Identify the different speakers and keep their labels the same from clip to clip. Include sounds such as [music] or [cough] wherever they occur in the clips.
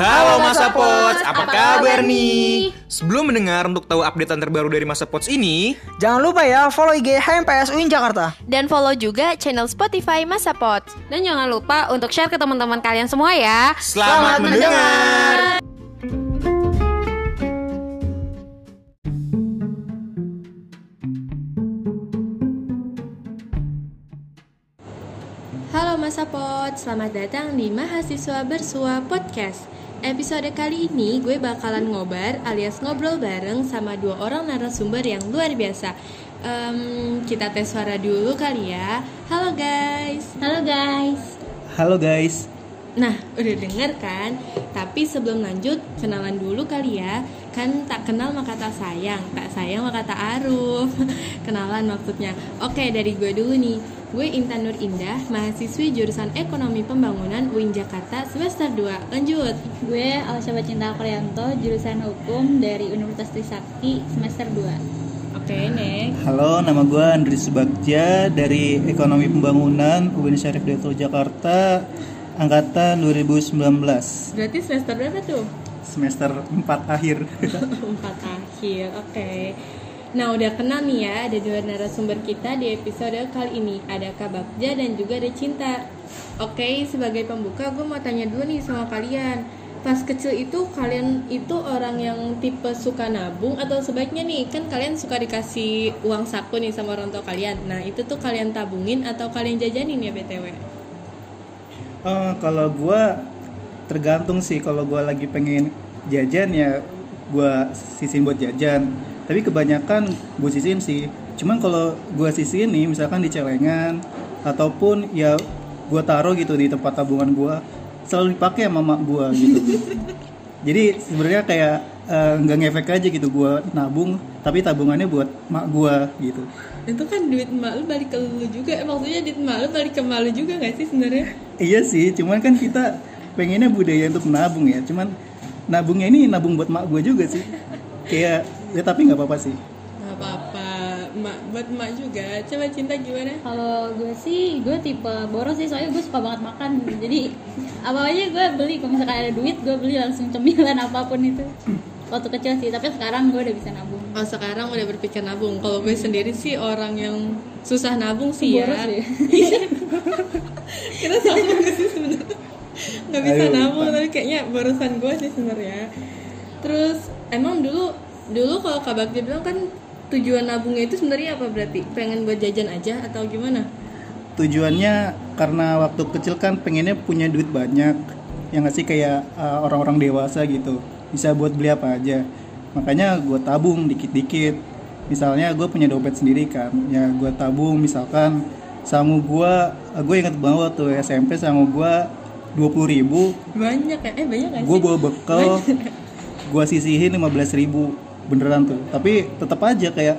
Speaker 1: Halo Masa Pots, apa kabar nih? Sebelum mendengar untuk tahu updatean terbaru dari Masa Pots ini,
Speaker 2: Jangan lupa ya follow IG HMPS UIN Jakarta.
Speaker 3: Dan follow juga channel Spotify Masa Pot.
Speaker 4: Dan jangan lupa untuk share ke teman-teman kalian semua ya.
Speaker 1: selamat, mendengar.
Speaker 3: Halo Masa Pot, selamat datang di Mahasiswa Bersua Podcast. Episode kali ini gue bakalan ngobar alias ngobrol bareng sama dua orang narasumber yang luar biasa. Em, kita tes suara dulu kali ya. Halo guys.
Speaker 4: Halo guys.
Speaker 5: Halo guys,
Speaker 3: Nah, udah denger kan? Tapi sebelum lanjut, kenalan dulu kali ya. Kan tak kenal maka tak sayang, tak sayang maka tak aruf. [laughs] kenalan maksudnya. Oke, dari gue dulu nih. Gue Intan Nur Indah, mahasiswi jurusan Ekonomi Pembangunan UIN Jakarta semester 2. Lanjut.
Speaker 4: Gue Alsya Cinta Krianto, jurusan Hukum dari Universitas Trisakti semester 2.
Speaker 3: Oke, next.
Speaker 5: halo nama gue Andri Subagja dari Ekonomi Pembangunan UIN Syarif Hidayatullah Jakarta angkatan 2019
Speaker 3: Berarti semester berapa tuh?
Speaker 5: semester 4 akhir [laughs]
Speaker 3: Empat akhir, oke. Nah udah kenal nih ya, ada dua narasumber kita di episode kali ini. Ada Kak Bagja dan juga ada Cinta. Oke, sebagai pembuka gue mau tanya dulu nih sama kalian. Pas kecil itu kalian itu orang yang tipe suka nabung atau sebaiknya nih kan kalian suka dikasih uang saku nih sama orang tua kalian. Nah itu tuh kalian tabungin atau kalian jajanin ya BTW?
Speaker 5: Eh, kalau gue tergantung sih. Kalau gue lagi pengen jajan ya gue sisihin buat jajan tapi kebanyakan gue sisihin sih cuman kalau gue sisihin nih misalkan di celengan ataupun ya gue taruh gitu di tempat tabungan gue selalu dipakai sama mak gue gitu [laughs] jadi sebenarnya kayak eh, nggak ngefek aja gitu gue nabung tapi tabungannya buat mak gue gitu
Speaker 3: Itu kan duit emak lu balik ke lu juga Maksudnya duit emak lu balik ke emak lu juga gak sih sebenarnya?
Speaker 5: Iya sih, cuman kan kita pengennya budaya untuk nabung ya. Cuman nabungnya ini nabung buat mak gue juga sih. Kayak ya tapi nggak apa-apa sih.
Speaker 3: Gak apa-apa, emak buat emak juga. Coba cinta gimana?
Speaker 4: Kalau gue sih, gue tipe boros sih soalnya gue suka banget makan. Jadi apa aja gue beli. Kalau misalkan ada duit, gue beli langsung cemilan apa pun itu. Waktu kecil sih, tapi sekarang gue udah bisa nabung.
Speaker 3: Oh sekarang udah berpikir nabung. Kalau gue sendiri sih orang yang susah nabung sih ya.
Speaker 4: Boros ya. [laughs]
Speaker 3: Kita sama gak sih sebenarnya? Gak bisa
Speaker 5: Ayo,
Speaker 3: nabung, tapi kayaknya borosan gue sih sebenarnya. Terus emang dulu dulu kalau Kak Bagja bilang kan tujuan nabungnya itu sebenarnya apa berarti? Pengen buat jajan aja atau gimana?
Speaker 5: Tujuannya karena waktu kecil kan pengennya punya duit banyak. Yang nggak sih kayak uh, orang-orang dewasa gitu. Bisa buat beli apa aja. Makanya gue tabung dikit-dikit. Misalnya gue punya dompet sendiri kan. Ya gue tabung misalkan sangu gue, gue inget banget tuh SMP sangu gue 20.000 ribu
Speaker 3: Banyak ya? Eh banyak gak sih?
Speaker 5: gue bawa bekal gue sisihin 15.000 ribu beneran tuh tapi tetap aja kayak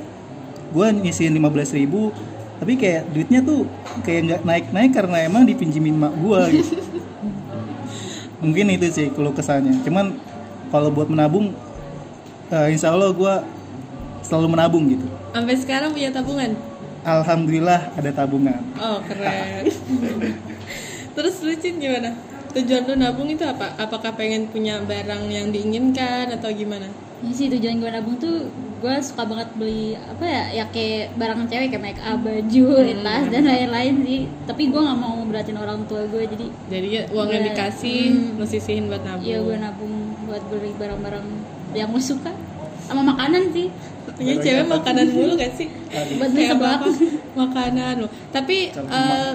Speaker 5: gue nyisihin 15.000 ribu tapi kayak duitnya tuh kayak nggak naik naik karena emang dipinjemin mak gue gitu [laughs] mungkin itu sih kalau kesannya cuman kalau buat menabung eh, insya Allah gue selalu menabung gitu
Speaker 3: Sampai sekarang punya tabungan?
Speaker 5: alhamdulillah ada tabungan
Speaker 3: Oh keren. [laughs] Terus lu Cin gimana? Tujuan lu nabung itu apa? Apakah pengen punya barang yang diinginkan atau gimana?
Speaker 4: Ini sih tujuan gue nabung tuh gue suka banget beli apa ya ya kayak barang cewek kayak make up baju tas dan lain-lain sih tapi gue nggak mau beratin orang tua gue jadi
Speaker 3: Jadi ya, uang yang
Speaker 4: Iya.
Speaker 3: dikasih lu sisihin buat nabung.
Speaker 4: ya gue nabung buat beli barang-barang yang gue suka sama makanan sih
Speaker 3: Punya cewek makanan mulu gak sih?
Speaker 4: buat beli
Speaker 3: apa? [laughs] Makanan lo. Tapi eh,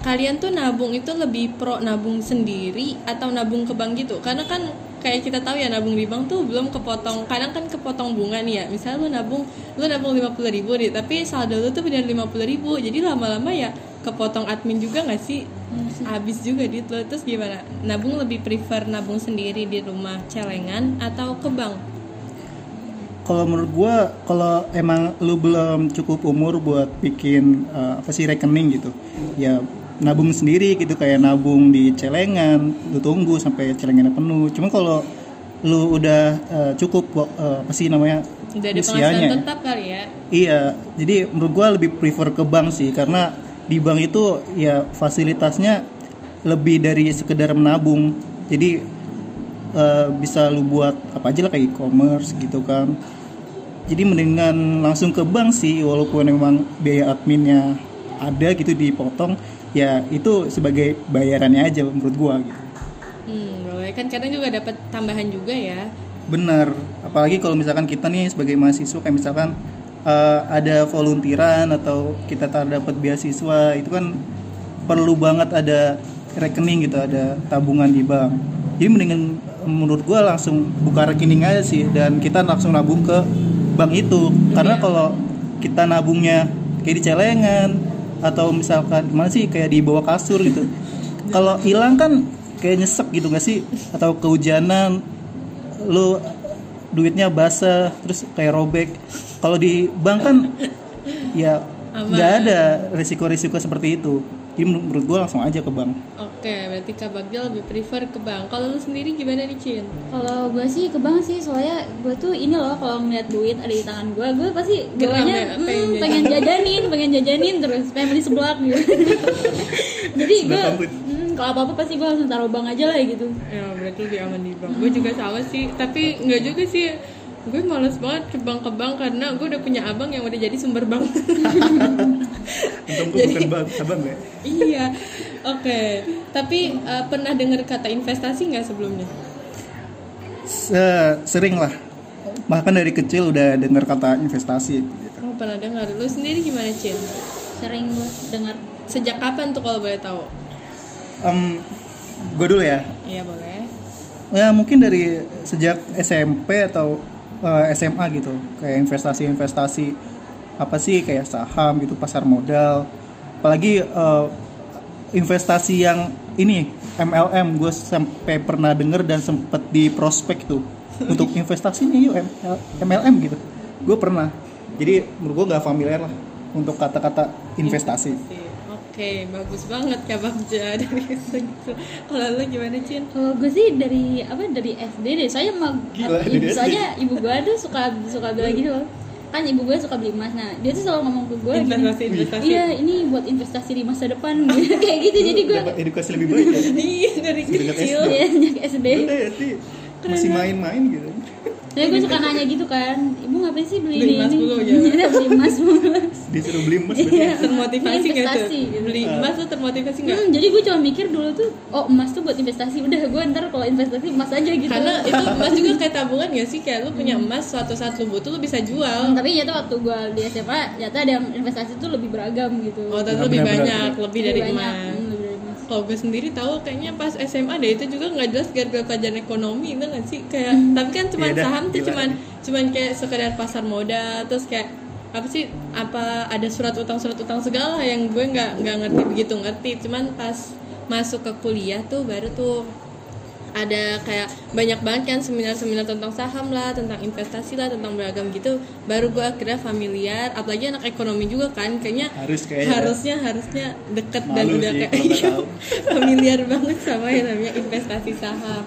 Speaker 3: kalian tuh nabung itu lebih pro nabung sendiri atau nabung ke bank gitu? Karena kan kayak kita tahu ya nabung di bank tuh belum kepotong. Kadang kan kepotong bunga nih ya. Misalnya lu nabung, lu nabung 50 ribu nih, tapi saldo lu tuh benar 50 ribu. Jadi lama-lama ya kepotong admin juga gak sih? Habis juga duit lo. Terus gimana? Nabung lebih prefer nabung sendiri di rumah celengan atau ke bank?
Speaker 5: kalau menurut gua kalau emang lu belum cukup umur buat bikin eh, apa sih rekening gitu ya nabung sendiri gitu kayak nabung di celengan lu tunggu sampai celengannya penuh. Cuma kalau lu udah eh, cukup eh, apa sih namanya
Speaker 3: Udah ada
Speaker 5: usianya
Speaker 3: penghasilan tetap kali ya?
Speaker 5: iya jadi menurut gua lebih prefer ke bank sih karena di bank itu ya fasilitasnya lebih dari sekedar menabung. Jadi eh, bisa lu buat apa aja lah kayak e-commerce gitu kan. Jadi mendingan langsung ke bank sih walaupun memang biaya adminnya ada gitu dipotong ya itu sebagai bayarannya aja menurut gua gitu.
Speaker 3: Hmm, boleh kan kadang juga dapat tambahan juga ya.
Speaker 5: bener apalagi kalau misalkan kita nih sebagai mahasiswa kayak misalkan eh, ada volunteeran atau kita tak dapat beasiswa itu kan perlu banget ada rekening gitu ada tabungan di bank. Jadi mendingan menurut gua langsung buka rekening aja sih dan kita langsung nabung ke bank itu. Karena kalau kita nabungnya kayak di celengan atau misalkan mana sih kayak di bawah kasur gitu. Kalau hilang kan kayak nyesek gitu gak sih? Atau kehujanan lu duitnya basah terus kayak robek. Kalau di bank kan ya nggak ada resiko-resiko seperti itu jadi menur- menurut gua langsung aja ke bank
Speaker 3: Oke, berarti Kak Bagja lebih prefer ke bank. Kalau lu sendiri gimana nih, Cin?
Speaker 4: Kalau gue sih ke bank sih soalnya gue tuh ini loh kalau ngeliat duit ada di tangan gue, gue pasti
Speaker 3: Geram
Speaker 4: geramnya
Speaker 3: ya,
Speaker 4: hmm,
Speaker 3: pengen
Speaker 4: pengen, jajanin, pengen jajanin terus pengen beli seblak gitu. [laughs] Jadi gue hmm, kalau apa apa pasti gue langsung taruh bank aja lah gitu.
Speaker 3: Ya, berarti lebih aman di bank. Gue juga sama sih, tapi nggak juga sih. Gue males banget ke bank ke bank karena gue udah punya abang yang udah jadi sumber bank. [laughs]
Speaker 5: untung bukan bank abang ya
Speaker 3: iya, oke. Tapi eh, pernah dengar kata investasi nggak sebelumnya?
Speaker 5: Se- sering lah bahkan dari kecil udah dengar kata investasi gitu.
Speaker 3: Oh, pernah dengar. Lu sendiri gimana, Cin?
Speaker 4: Sering gue dengar
Speaker 3: Sejak kapan tuh kalau boleh tahu?
Speaker 5: Em, gue dulu ya
Speaker 3: Iya, boleh.
Speaker 5: ya mungkin dari sejak SMP atau eh, SMA gitu. Kayak investasi-investasi apa sih kayak saham gitu pasar modal. Apalagi eh, investasi yang ini MLM gue sampai pernah denger dan sempet di prospek tuh. [laughs] Untuk investasi nih yuk ML MLM gitu. Gue pernah. Jadi menurut gue nggak familiar lah untuk kata-kata investasi
Speaker 3: Oke, bagus banget Kak Bagja [laughs] dari segitu. Kalau lu gimana, Cin?
Speaker 4: Kalau gue sih dari apa dari SD deh. Soalnya emang
Speaker 5: Gila,
Speaker 4: ibu, soalnya ibu gue tuh suka suka bilang gitu loh. Kan ibu gue suka beli emas. Nah, dia tuh selalu ngomong ke gue gini.
Speaker 3: Investasi, investasi.
Speaker 4: Iya, ini buat investasi di masa depan [laughs] kayak gitu. Jadi gue
Speaker 5: dapat edukasi lebih baik ya [laughs]
Speaker 3: Iya, dari kecil.
Speaker 5: SD.
Speaker 4: ya sejak SD.
Speaker 5: Udah ya sih masih main-main gitu
Speaker 4: Saya gue suka nanya gitu kan, ibu ngapain sih beli,
Speaker 3: Beli
Speaker 4: ini?
Speaker 3: emas
Speaker 4: ini?"
Speaker 3: mulu [laughs] ya?
Speaker 4: Beli emas mulu.
Speaker 5: disuruh beli emas berarti
Speaker 4: Iya.
Speaker 3: Termotivasi nggak tuh?
Speaker 4: Investasi, gitu.
Speaker 3: Beli emas tuh termotivasi nggak?
Speaker 4: Hmm, jadi gue cuma mikir dulu tuh, oh emas tuh buat investasi. Udah gue ntar kalau investasi emas aja gitu.
Speaker 3: Karena [laughs] itu emas juga kayak tabungan gak sih? Kayak lu punya emas suatu saat lu butuh lu bisa jual.
Speaker 4: Hmm, tapi nyata waktu gue di SMA, nyata ada yang investasi tuh lebih beragam gitu.
Speaker 3: Oh, ternyata lebih banyak, lebih dari emas.
Speaker 4: Hmm, lebih dari emas.
Speaker 3: Kalau gue sendiri tahu kayaknya pas SMA deh itu juga nggak jelas gara-gara pelajaran ekonomi itu nggak sih? Kayak tapi kan cuman
Speaker 5: dah,
Speaker 3: saham tuh
Speaker 5: gila.
Speaker 3: cuman cuman kayak sekedar pasar modal terus kayak apa sih apa ada surat utang surat utang segala yang gue nggak nggak ngerti begitu ngerti. Cuman pas masuk ke kuliah tuh baru tuh ada kayak banyak banget kan seminar-seminar tentang saham lah, tentang investasi lah, tentang beragam gitu. Baru gue akhirnya familiar, apalagi anak ekonomi juga kan, kayaknya
Speaker 5: Harus kayaknya.
Speaker 3: harusnya harusnya deket dan
Speaker 5: Malu
Speaker 3: udah
Speaker 5: sih
Speaker 3: kayak [laughs] familiar banget sama yang namanya investasi saham.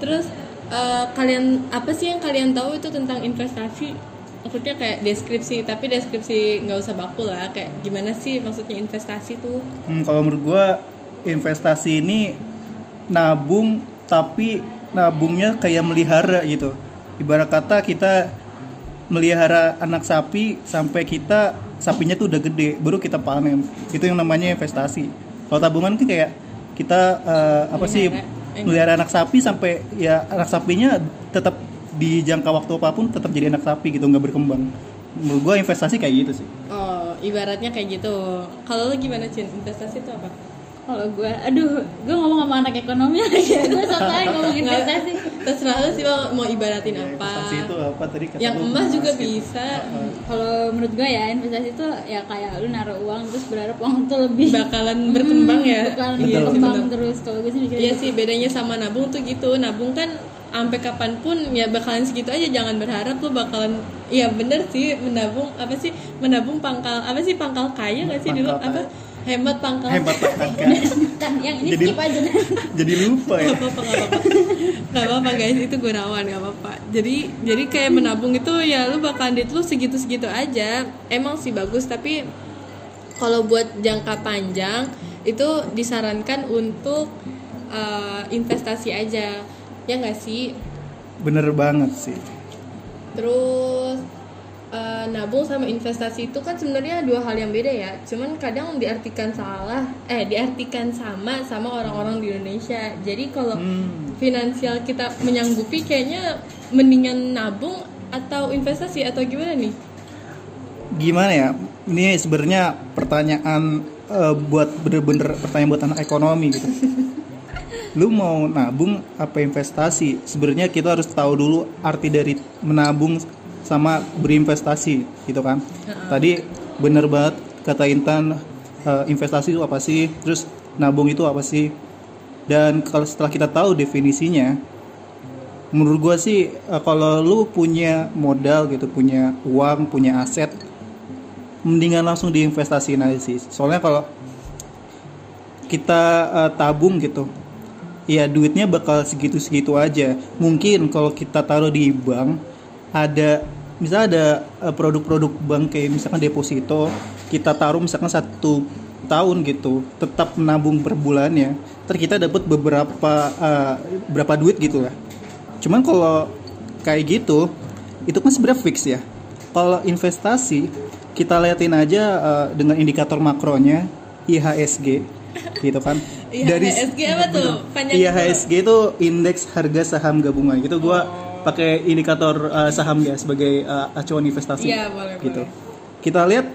Speaker 3: Terus eh, kalian apa sih yang kalian tahu itu tentang investasi? Maksudnya kayak deskripsi, tapi deskripsi nggak usah baku lah. Kayak gimana sih maksudnya investasi tuh?
Speaker 5: Hmm, kalau menurut gua investasi ini nabung tapi nabungnya kayak melihara gitu. Ibarat kata kita melihara anak sapi sampai kita sapinya tuh udah gede baru kita panen. Itu yang namanya investasi. Kalau tabungan kan kayak kita eh, apa sih
Speaker 3: Melihara.
Speaker 5: melihara anak sapi sampai ya anak sapinya tetap di jangka waktu apa pun tetap jadi anak sapi gitu nggak berkembang. Menurut gua investasi kayak gitu sih.
Speaker 3: Oh, ibaratnya kayak gitu. Kalau lu gimana, Cin? Investasi itu apa?
Speaker 4: Kalau gue, aduh, gue ngomong sama anak ekonomi lagi. gue soalnya ngomong investasi.
Speaker 3: Terserah lu sih mau, mau ibaratin
Speaker 5: Ya,
Speaker 3: apa.
Speaker 5: investasi itu apa tadi kata
Speaker 3: Yang emas juga
Speaker 5: gitu.
Speaker 3: bisa.
Speaker 4: Kalau menurut gue ya investasi itu ya kayak lu naruh uang terus berharap uang tuh lebih
Speaker 3: Bakalan berkembang ya.
Speaker 4: bakalan
Speaker 3: Iya
Speaker 4: berkembang
Speaker 3: bener.
Speaker 4: terus. Kalau gue sih mikirnya
Speaker 3: Iya
Speaker 4: gitu.
Speaker 3: sih bedanya sama nabung tuh gitu nabung kan sampai kapan pun ya bakalan segitu aja jangan berharap lu bakalan iya bener sih menabung apa sih menabung pangkal apa sih pangkal kaya nggak sih dulu
Speaker 5: Pangkal
Speaker 3: apa hemat pangkal.
Speaker 5: Hebat kan [laughs]
Speaker 4: kan yang ini
Speaker 5: Jadi-
Speaker 4: skip aja [laughs]
Speaker 5: jadi lupa ya.
Speaker 3: Gak apa-apa, gak apa-apa. Guys, itu Gunawan, gak apa-apa. Jadi jadi kayak menabung itu ya lu bakalan duit lu segitu-segitu aja. Emang sih bagus, tapi kalau buat jangka panjang Itu disarankan untuk uh, investasi aja. Ya nggak sih?
Speaker 5: Bener banget sih.
Speaker 3: Terus eh, nabung sama investasi itu kan sebenarnya dua hal yang beda ya. Cuman kadang diartikan salah eh diartikan sama sama orang-orang di Indonesia. Jadi kalau
Speaker 5: Hmm.
Speaker 3: finansial kita menyanggupi kayaknya mendingan nabung atau investasi atau gimana nih?
Speaker 5: Gimana ya? Ini sebenarnya pertanyaan eh, buat bener-bener pertanyaan buat anak ekonomi gitu. [laughs] Lu mau nabung apa investasi? Sebenarnya kita harus tahu dulu arti dari menabung sama berinvestasi gitu kan. Tadi bener banget kata Intan eh, investasi itu apa sih? Terus nabung itu apa sih? Dan kalau setelah kita tahu definisinya menurut gua sih eh, kalau lu punya modal gitu punya uang punya aset mendingan langsung diinvestasiin aja sih. Soalnya kalau kita eh, tabung gitu ya duitnya bakal segitu-segitu aja. Mungkin kalau kita taruh di bank ada misalnya ada eh, produk-produk bank kayak misalkan deposito kita taruh misalkan satu tahun gitu tetap menabung per bulannya terus kita dapat beberapa eh, berapa duit gitu lah. Cuman kalau kayak gitu itu kan sebenarnya fix ya. Kalau investasi kita liatin aja eh, dengan indikator makronya IHSG gitu kan. [laughs]
Speaker 3: IHSG apa tuh? Panjang
Speaker 5: IHSG itu indeks harga saham gabungan. Gitu gua pakai indikator eh, saham ya sebagai eh, acuan investasi.
Speaker 3: Iya, boleh,
Speaker 5: gitu. kita lihat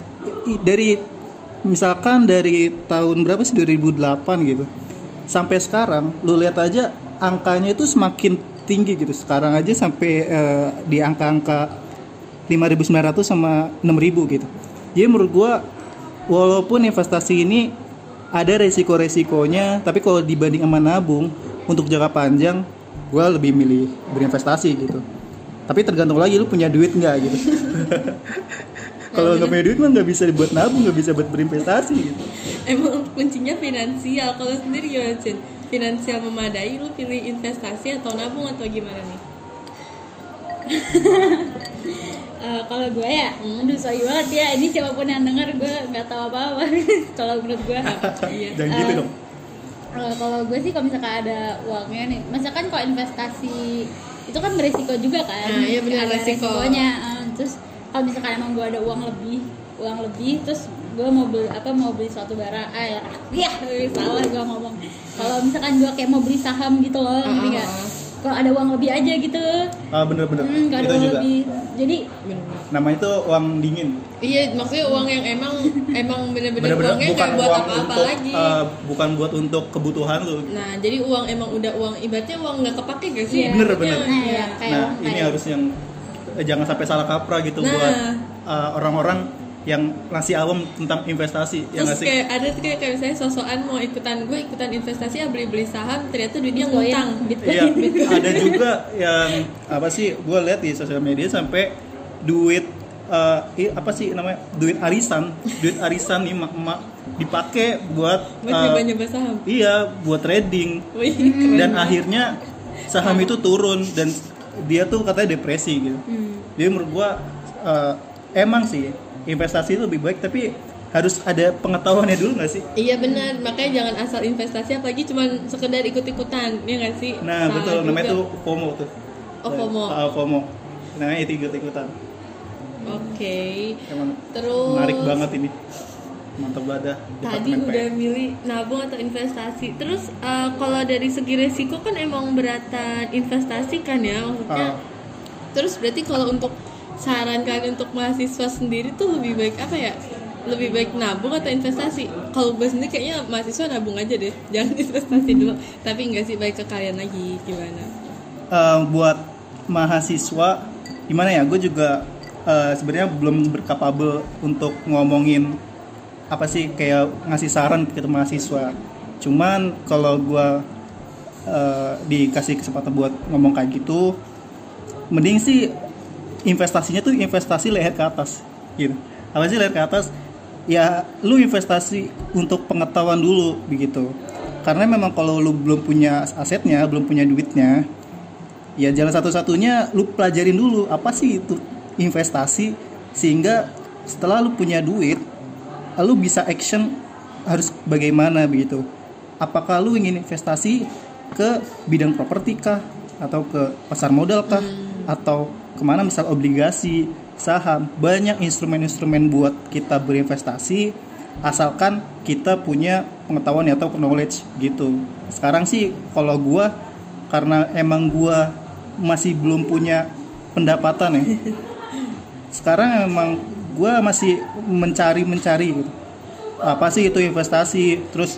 Speaker 5: dari misalkan dari tahun berapa sih? 2008 gitu. Sampai sekarang lu lihat aja angkanya itu semakin tinggi gitu. Sekarang aja sampai eh, di angka-angka 5.900 sama 6.000 gitu. Jadi menurut gua walaupun investasi ini ada resiko-resikonya tapi kalau dibanding sama nabung untuk jangka panjang gua lebih milih berinvestasi gitu tapi tergantung lagi lu punya duit nggak gitu [laughs] kalau nggak punya duit mah nggak bisa buat nabung nggak bisa buat berinvestasi gitu
Speaker 3: Emang kuncinya finansial. Kalau sendiri Cin? Finansial memadai, lu pilih investasi atau nabung atau gimana nih? [laughs]
Speaker 4: Eh, kalau gue ya, aduh sorry banget ya. Ini siapa pun yang denger gue nggak tahu apa-apa. [laughs] kalau menurut gue.
Speaker 3: Iya.
Speaker 5: jangan gitu
Speaker 4: Eh,
Speaker 5: dong
Speaker 4: kalau gue sih kalau misalkan ada uangnya nih, misalkan kalau investasi itu kan beresiko juga kan.
Speaker 3: Nah, iya benar,
Speaker 4: Ada
Speaker 3: resiko.
Speaker 4: resikonya. Eh, terus kalau misalkan emang gue ada uang lebih, uang lebih, terus gue mau beli apa mau beli suatu barang, ah ya, ya [laughs] salah gue ngomong. Kalau misalkan gue kayak mau beli saham gitu loh, ngerti nggak?
Speaker 3: Ah.
Speaker 4: Kalau ada uang lebih aja gitu,
Speaker 5: ah bener-bener
Speaker 4: hmm, nggak ada uang
Speaker 5: juga
Speaker 4: lebih. Jadi
Speaker 3: Bener.
Speaker 5: namanya itu uang dingin
Speaker 3: Iya, maksudnya uang yang emang emang bener-bener uangnya
Speaker 5: bukan
Speaker 3: nggak buat
Speaker 5: uang
Speaker 3: apa-apa
Speaker 5: untuk
Speaker 3: lagi.
Speaker 5: eh, bukan buat untuk kebutuhan lu
Speaker 3: Nah, jadi uang emang udah uang ibaratnya uang nggak kepake gak sih?
Speaker 4: Iya.
Speaker 5: Bener, bener.
Speaker 4: Nah,
Speaker 3: iya.
Speaker 4: ya, kayak
Speaker 5: nah ini harus yang eh, jangan sampai salah kaprah gitu
Speaker 3: Nah.
Speaker 5: buat eh, orang-orang yang masih awam tentang investasi ya
Speaker 3: Terus
Speaker 5: nggak sih
Speaker 3: kayak ada tuh kayak, kayak misalnya sosokan mau ikutan gue ikutan investasi ya beli-beli saham ternyata duitnya
Speaker 4: Bitcoin.
Speaker 3: ngutang.
Speaker 5: Iya, [laughs] ada juga yang apa sih? Gue lihat di sosial media sampai duit eh, i- apa sih namanya? Duit arisan, duit arisan nih emak dipakai buat
Speaker 3: Buat nyoba-nyoba saham.
Speaker 5: iya, buat trading
Speaker 3: Wih,
Speaker 5: dan akhirnya saham itu turun dan dia tuh katanya depresi gitu.
Speaker 3: Hmm.
Speaker 5: Jadi menurut gua eh, emang sih investasi itu lebih baik tapi harus ada pengetahuannya dulu nggak sih?
Speaker 3: Iya benar, makanya jangan asal investasi apalagi cuman sekedar ikut-ikutan, ya nggak sih?
Speaker 5: Nah,
Speaker 3: Salah
Speaker 5: betul namanya
Speaker 3: juga.
Speaker 5: tuh FOMO tuh.
Speaker 3: Oh, FOMO.
Speaker 5: Ah, FOMO. Namanya itu ikut-ikutan.
Speaker 3: Oke.
Speaker 5: Emang
Speaker 3: Terus
Speaker 5: menarik banget ini. Mantap banget dah.
Speaker 3: Tadi udah
Speaker 5: PM.
Speaker 3: milih nabung atau investasi. Terus eh, kalau dari segi resiko kan emang beratan investasi kan ya maksudnya.
Speaker 5: Ah.
Speaker 3: Terus berarti kalau untuk saran kalian untuk mahasiswa sendiri tuh lebih baik apa ya? Lebih baik nabung atau investasi? Kalau gue sendiri kayaknya mahasiswa nabung aja deh, [laughs] jangan investasi dulu. Tapi enggak sih baik ke kalian lagi gimana?
Speaker 5: Eh, buat mahasiswa gimana ya? Gue juga eh, sebenarnya belum berkapabel untuk ngomongin apa sih kayak ngasih saran ke mahasiswa. Cuman kalau gue eh, dikasih kesempatan buat ngomong kayak gitu, mending sih investasinya tuh investasi leher ke atas gitu. Apa sih leher ke atas? Ya lu investasi untuk pengetahuan dulu begitu. Karena memang kalau lu belum punya asetnya belum punya duitnya ya jalan satu-satunya lu pelajarin dulu apa sih itu investasi sehingga setelah lu punya duit lu bisa action harus bagaimana begitu. Apakah lu ingin investasi ke bidang properti kah atau ke pasar modal kah atau ke mana misal obligasi saham banyak instrumen-instrumen buat kita berinvestasi asalkan kita punya pengetahuan atau knowledge gitu. Sekarang sih kalau gua karena emang gua masih belum punya pendapatan ya [laughs] sekarang emang gua masih mencari mencari gitu. Apa sih itu investasi? Terus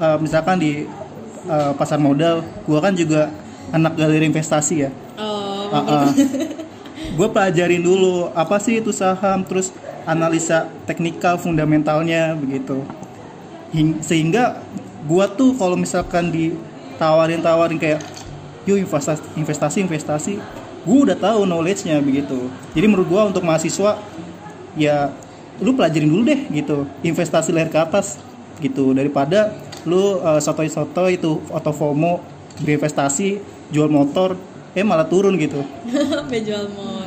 Speaker 5: eh, misalkan di eh, pasar modal gua kan juga anak galeri investasi ya.
Speaker 3: Oh, [laughs]
Speaker 5: gue pelajarin dulu apa sih itu saham terus analisa teknikal fundamentalnya begitu. Hing- sehingga gua tuh kalau misalkan ditawarin-tawarin kayak yuk investasi investasi investasi gue udah tahu knowledge-nya begitu. Jadi menurut gua untuk mahasiswa ya lu pelajarin dulu deh gitu. Investasi leher ke atas gitu. Daripada lu uh, sotoy-sotoy itu atau FOMO berinvestasi jual motor eh malah turun gitu. [laughs]
Speaker 3: Jual motor.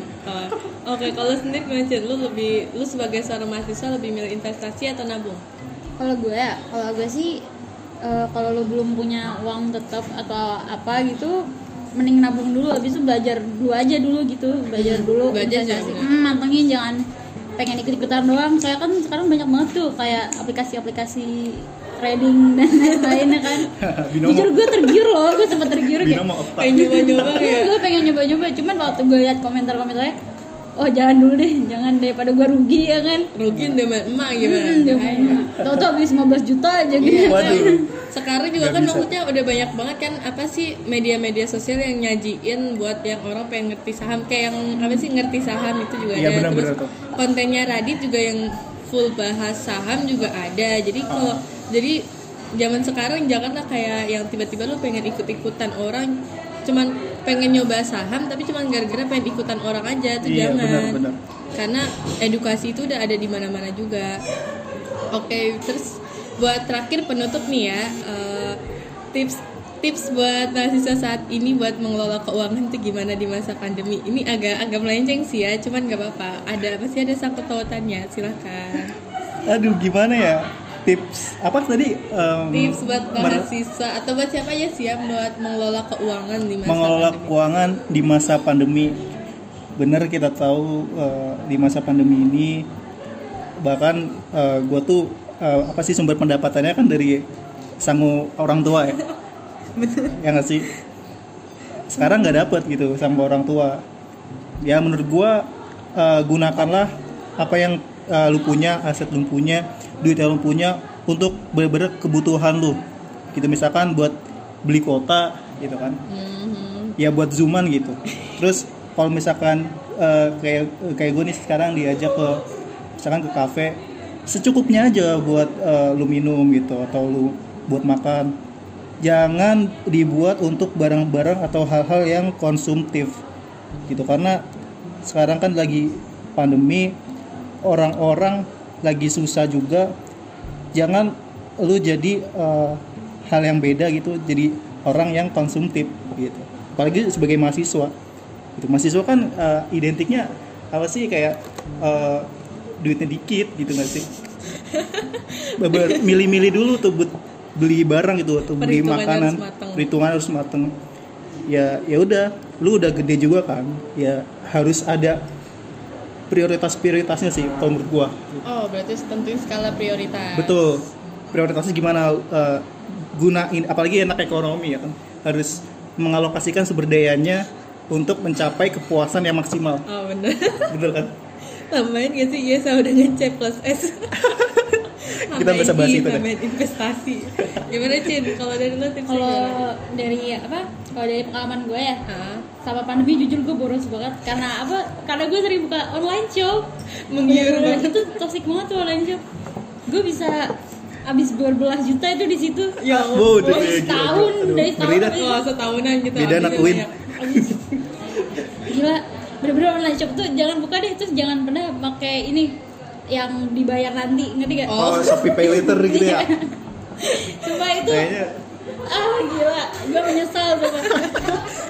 Speaker 3: Oke, kalau sendiri gimana Cid? Lu lebih, lu sebagai seorang mahasiswa lebih milih investasi atau nabung?
Speaker 4: kalau gue ya kalau gue sih eh, kalau lo belum punya uang tetap atau apa gitu mending nabung dulu habis itu belajar dulu aja dulu gitu belajar dulu
Speaker 3: Belajar
Speaker 4: investasi.
Speaker 3: jangan.
Speaker 4: Hmm, mantengin jangan pengen ikut-ikutan doang soalnya kan sekarang banyak banget tuh kayak aplikasi-aplikasi trading [laughs] dan lain-lainnya kan [laughs] jujur gue tergiur loh gue sempat tergiur kayak
Speaker 3: Kayak nyoba-nyoba ya.
Speaker 4: gue pengen nyoba-nyoba cuman waktu gue lihat komentar-komentarnya oh jangan dulu deh jangan daripada gue rugi ya kan
Speaker 3: Rugi dengan emak gimana?
Speaker 4: hmm, dia tau tau habis 15 juta aja gitu
Speaker 5: waduh
Speaker 3: Sekarang juga
Speaker 5: Nggak
Speaker 3: kan
Speaker 5: bisa.
Speaker 3: maksudnya udah banyak banget kan apa sih media-media sosial yang nyajiin buat yang orang pengen ngerti saham kayak yang apa sih ngerti saham itu juga
Speaker 5: Iya,
Speaker 3: ada.
Speaker 5: benar,
Speaker 3: Terus
Speaker 5: benar tuh.
Speaker 3: kontennya Radit juga yang full bahas saham juga ada. Jadi kalau jadi zaman sekarang jangan lah kayak yang tiba-tiba lu pengen ikut-ikutan orang cuman pengen nyoba saham tapi cuman gara-gara pengen ikutan orang aja tuh
Speaker 5: Iya,
Speaker 3: jangan.
Speaker 5: benar, benar.
Speaker 3: karena edukasi itu udah ada di mana-mana juga. Oke terus buat terakhir penutup nih ya eh, tips tips buat mahasiswa saat ini buat mengelola keuangan itu gimana di masa pandemi. Ini agak agak melenceng sih ya cuman gak apa-apa. Ada pasti ada sangkut pautannya silahkan
Speaker 5: aduh gimana ya tips apa tadi Em,
Speaker 3: tips buat
Speaker 5: mer-
Speaker 3: mahasiswa atau buat siapa aja sih ya buat mengelola keuangan di masa
Speaker 5: mengelola
Speaker 3: pandemi?
Speaker 5: keuangan di masa pandemi. Bener kita tahu eh, di masa pandemi ini bahkan gue tuh eh, apa sih sumber pendapatannya kan dari sangu orang tua ya? [laughs] Ya nggak sih? Sekarang nggak dapet gitu sama orang tua. Ya menurut gue eh, gunakanlah apa yang eh, lu punya aset lu punya duit yang lu punya untuk bener-bener kebutuhan lu. Gitu misalkan buat beli kota gitu kan.
Speaker 3: Mhm.
Speaker 5: ya buat zooman gitu. Terus kalau misalkan eh, kayak kayak gue nih sekarang diajak ke misalkan ke kafe secukupnya aja buat eh, lu minum gitu atau lu buat makan. Jangan dibuat untuk barang-barang atau hal-hal yang konsumtif gitu. Karena sekarang kan lagi pandemi orang-orang lagi susah juga jangan lu jadi eh, hal yang beda gitu jadi orang yang konsumtif gitu. Apalagi sebagai mahasiswa gitu. Mahasiswa kan eh, identiknya apa sih kayak eh, duitnya dikit gitu nggak sih? [laughs] Milih-milih dulu tuh buat beli barang gitu atau beli makanan.
Speaker 3: harus
Speaker 5: perhitungan harus mateng ya ya udah lu udah gede juga kan ya harus ada prioritas prioritasnya sih kalau menurut gua
Speaker 3: oh berarti tentuin skala prioritas
Speaker 5: Betul. Prioritasnya gimana eh, gunain apalagi enak ekonomi ya kan. Harus mengalokasikan sumber dayanya untuk mencapai kepuasan yang maksimal.
Speaker 3: oh bener
Speaker 5: Betul kan? [laughs]
Speaker 3: tambahin gak sih iya sama dengan C plus S [laughs]
Speaker 5: Kita bisa bahas itu deh.
Speaker 3: tambahin investasi. Gimana Cin? Kalau dari lo tipsnya
Speaker 4: kalau dari apa? Kalau dari pengalaman gue ya sama pandemi jujur gue boros banget. Karena apa? Karena gue sering buka online shop.
Speaker 3: Menggiur
Speaker 4: Bener-bener
Speaker 3: banget.
Speaker 4: itu toxic banget tuh online shop. Gue bisa habis berbelas juta itu di situ.
Speaker 3: Ya
Speaker 5: Wow, udah
Speaker 4: dari
Speaker 5: gila,
Speaker 4: setahun dari setahun habis
Speaker 3: Wah, setahunan gitu
Speaker 5: Beda anak Win.
Speaker 3: banyak. Habis.
Speaker 4: gila bener-bener online shop tuh jangan buka deh. Terus jangan pernah pakai ini yang dibayar nanti ngerti gak?
Speaker 5: Oh, Shopee Pay Later gitu ya. [laughs]
Speaker 4: Sumpah itu
Speaker 5: Kayaknya
Speaker 4: ah gila gue menyesal sumpah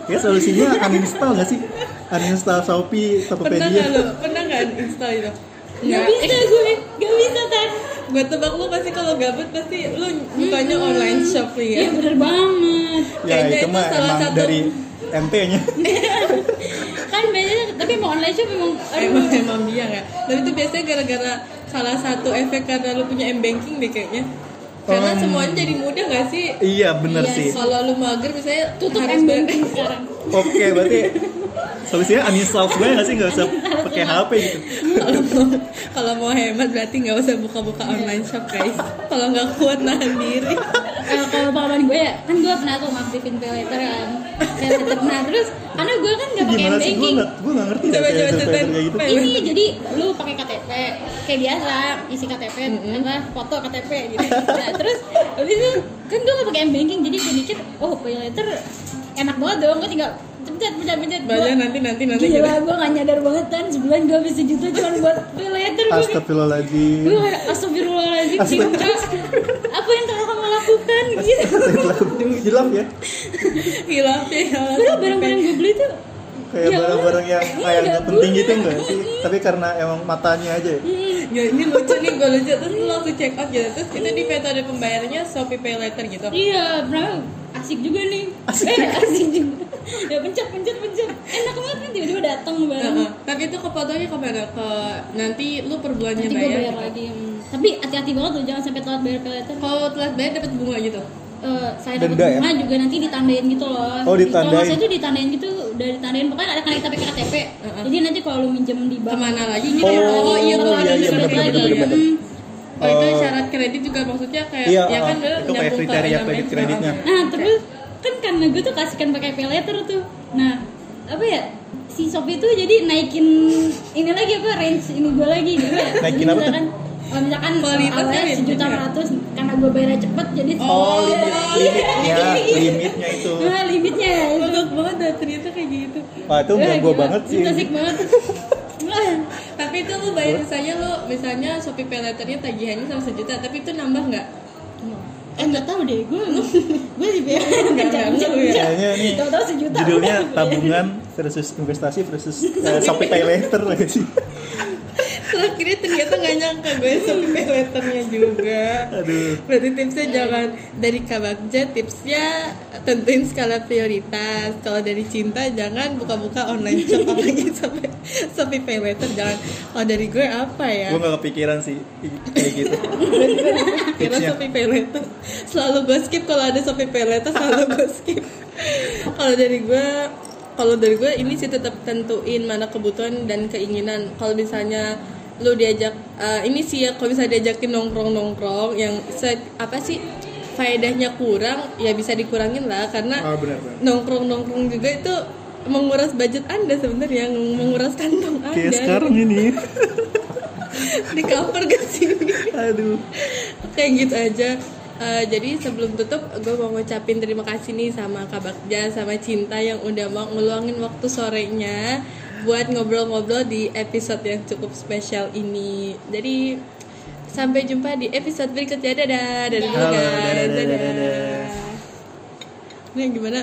Speaker 5: ya solusinya uninstall gak sih? Uninstall Shopee,
Speaker 3: pernah
Speaker 5: Tokopedia.
Speaker 3: nggak lo pernah nggak install itu
Speaker 4: Gak bisa gue, gak bisa kan
Speaker 3: gue tebak lu pasti kalau gabut pasti lu bukanya online shop nih ya
Speaker 4: Iya bener banget
Speaker 5: Ya
Speaker 3: Kayaknya
Speaker 5: itu
Speaker 3: itu
Speaker 5: mah
Speaker 3: salah
Speaker 5: emang
Speaker 3: satu-
Speaker 5: dari MT-nya. [laughs]
Speaker 4: biasanya tapi mau online shop memang
Speaker 3: emang
Speaker 4: aduh.
Speaker 3: Emang biang ya tapi itu biasanya gara-gara salah satu efek karena lu punya m banking deh kayaknya. Karena
Speaker 5: Um,
Speaker 3: semuanya jadi mudah gak sih?
Speaker 5: Iya bener
Speaker 4: Iya
Speaker 5: sih.
Speaker 3: kalau lu mager misalnya
Speaker 4: tutup
Speaker 3: harus
Speaker 4: M banking [laughs] sekarang.
Speaker 5: Oke berarti solusinya uninstall gue nggak sih? Nggak usah pakai HP gitu.
Speaker 3: kalau mau kalau mau hemat berarti nggak usah buka-buka online shop guys. Kalau nggak kuat nahan diri
Speaker 4: Eh, kalau pengalaman gue ya kan gue pernah tuh ngaktifin pay later kan. Pay later nah terus karena gue kan nggak pakai
Speaker 5: sih? gue
Speaker 4: banking
Speaker 5: nggak gue nggak ngerti
Speaker 3: Coba,
Speaker 5: kayak
Speaker 3: coba, ceritain.
Speaker 5: kayak gitu.
Speaker 4: Ini jadi lu pakai KTP kayak biasa isi KTP apa foto KTP gitu. Nah terus habis itu kan gue gak pakai banking jadi gue mikir oh pay later enak banget dong gue tinggal pencet pencet pencet. Gua-
Speaker 3: nanti nanti nanti gitu.
Speaker 4: Gila, gue gak nyadar banget kan. Sebulan gue habis sejuta cuma buat pay later gue
Speaker 5: Astagfirullahaladzim.
Speaker 4: gue kayak astagfirullahaladzim cinta apa yang telah kamu lakukan gitu.
Speaker 5: Hilaf ya.
Speaker 3: gila ya.
Speaker 4: Padahal barang-barang gue beli tuh
Speaker 5: Kayak
Speaker 4: Ya
Speaker 5: barang-barang yang kayak
Speaker 4: Iya,
Speaker 5: nggak penting gitu enggak sih? Tapi karena emang matanya aja ya.
Speaker 3: ya, ini lucu nih gue lucu terus lu langsung check out gitu. Terus itu di metode pembayarannya Shopee Pay Later gitu.
Speaker 4: Iya bro. Asik juga nih. Eh asik juga. Ya pencet pencet pencet. Enak banget kan tiba-tiba datang barang
Speaker 3: Heeh. tapi itu kepotongnya ke mana ke nanti lu per bulannya
Speaker 4: nanti gue
Speaker 3: bayar,
Speaker 4: bayar
Speaker 3: gitu.
Speaker 4: lagi. Tapi hati-hati banget tuh jangan sampai telat bayar pay later
Speaker 3: kalau telat bayar dapat bunga gitu
Speaker 4: Eh, saya dapat
Speaker 5: ya?
Speaker 4: bunga juga nanti ditandain gitu loh.
Speaker 5: Oh, ditandain.
Speaker 4: Kalau salah itu ditandain gitu, udah ditandain pokoknya ada kali kita pakai KTP. Jadi nanti kalau lu minjem di bank
Speaker 3: ke mana lagi gitu
Speaker 5: Oh,
Speaker 3: ya oh iya
Speaker 5: iya,
Speaker 3: tuh ada
Speaker 5: iya, bener, bener,
Speaker 3: ya.
Speaker 5: bener, bener.
Speaker 3: Hmm. Oh, itu
Speaker 5: Oh.
Speaker 3: syarat kredit juga maksudnya kayak
Speaker 5: Iya,
Speaker 3: ya kan lu
Speaker 5: itu kayak kriteria kredit kreditnya.
Speaker 4: Nah terus kan karena gue tuh kasihkan pakai pay letter tuh. Nah apa ya si Shopee itu jadi naikin ini lagi apa range ini gue lagi gitu ya.
Speaker 5: Naikin apa tuh?
Speaker 4: Misalkan kalau misalkan awalnya
Speaker 3: ya,
Speaker 4: sejuta ratus karena gue bayarnya cepet jadi
Speaker 5: Oh, limit, limitnya, [laughs] limitnya itu.
Speaker 4: Nah, limitnya ya itu.
Speaker 3: Bagus banget dah ternyata kayak gitu
Speaker 5: Wah itu gua
Speaker 4: gila.
Speaker 5: banget sih.
Speaker 4: Itu asik banget. Wah,
Speaker 3: tapi itu lu bayar misalnya lu misalnya Shopee Pay Laternya tagihannya sama sejuta tapi itu nambah nggak
Speaker 4: eh nggak tahu deh gue gue di bayar
Speaker 3: Nggak, ya.
Speaker 5: Kayaknya nih
Speaker 4: tahu-tahu sejuta
Speaker 5: judulnya [laughs] tabungan versus investasi versus eh, Shopee Pay Later lagi sih. [laughs] [laughs]
Speaker 3: Akhirnya ternyata nggak nyangka gue Shopee Pay Laternya juga
Speaker 5: Aduh.
Speaker 3: Berarti tipsnya jangan dari Kak Bagja tipsnya tentuin skala prioritas. Kalau dari cinta jangan buka-buka online shop [laughs] apalagi sampai Shopee Pay Later jangan. Kalau dari gue apa ya?
Speaker 5: Gua nggak kepikiran sih kayak gitu.
Speaker 3: Kira. Shopee Pay selalu gue skip kalau ada Shopee Pay selalu gue skip. [laughs] kalau dari gue kalau dari gue ini sih tetap tentuin mana kebutuhan dan keinginan. Kalau misalnya lu diajak eh, ini sih ya kalau bisa diajakin nongkrong nongkrong yang se- apa sih faedahnya kurang ya bisa dikurangin lah karena
Speaker 5: Oh benar benar.
Speaker 3: nongkrong nongkrong juga itu menguras budget anda sebenarnya yang menguras kantong anda
Speaker 5: Kayak sekarang ini. [laughs]
Speaker 3: di cover gak sih
Speaker 5: Aduh.
Speaker 3: kayak gitu aja Eh, jadi sebelum tutup gue mau ngucapin terima kasih nih sama Kak Bagja sama Cinta yang udah mau ngeluangin waktu sorenya buat ngobrol-ngobrol di episode yang cukup spesial ini. Jadi sampai jumpa di episode berikutnya. Dadah. Dadah
Speaker 5: Halo,
Speaker 3: guys.
Speaker 5: Dadah, dadah,
Speaker 3: dadah.
Speaker 5: Dadah.
Speaker 3: Ini gimana